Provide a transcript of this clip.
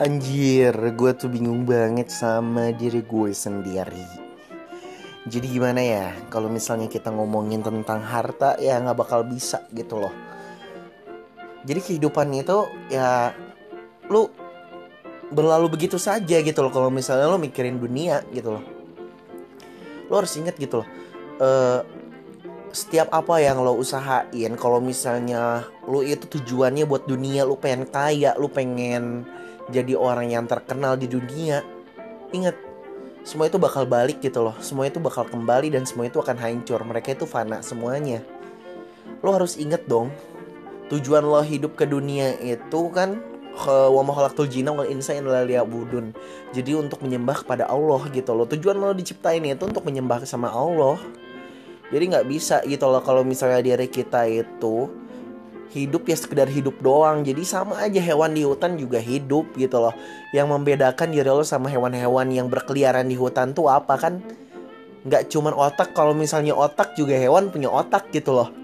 Anjir, gue tuh bingung banget sama diri gue sendiri. Jadi gimana ya, kalau misalnya kita ngomongin tentang harta ya nggak bakal bisa gitu loh. Jadi kehidupan itu ya lu berlalu begitu saja gitu loh kalau misalnya lo mikirin dunia gitu loh. Lo harus inget gitu loh. eh, setiap apa yang lo usahain kalau misalnya lo itu tujuannya buat dunia lo pengen kaya lo pengen jadi orang yang terkenal di dunia ingat semua itu bakal balik gitu loh semua itu bakal kembali dan semua itu akan hancur mereka itu fana semuanya lo harus inget dong tujuan lo hidup ke dunia itu kan wa ma khalaqtul jinna wal insa illa liya'budun. Jadi untuk menyembah kepada Allah gitu loh. Tujuan lo diciptain itu untuk menyembah sama Allah. Jadi nggak bisa gitu loh kalau misalnya diri kita itu hidup ya sekedar hidup doang. Jadi sama aja hewan di hutan juga hidup gitu loh. Yang membedakan diri lo sama hewan-hewan yang berkeliaran di hutan tuh apa kan? Nggak cuman otak. Kalau misalnya otak juga hewan punya otak gitu loh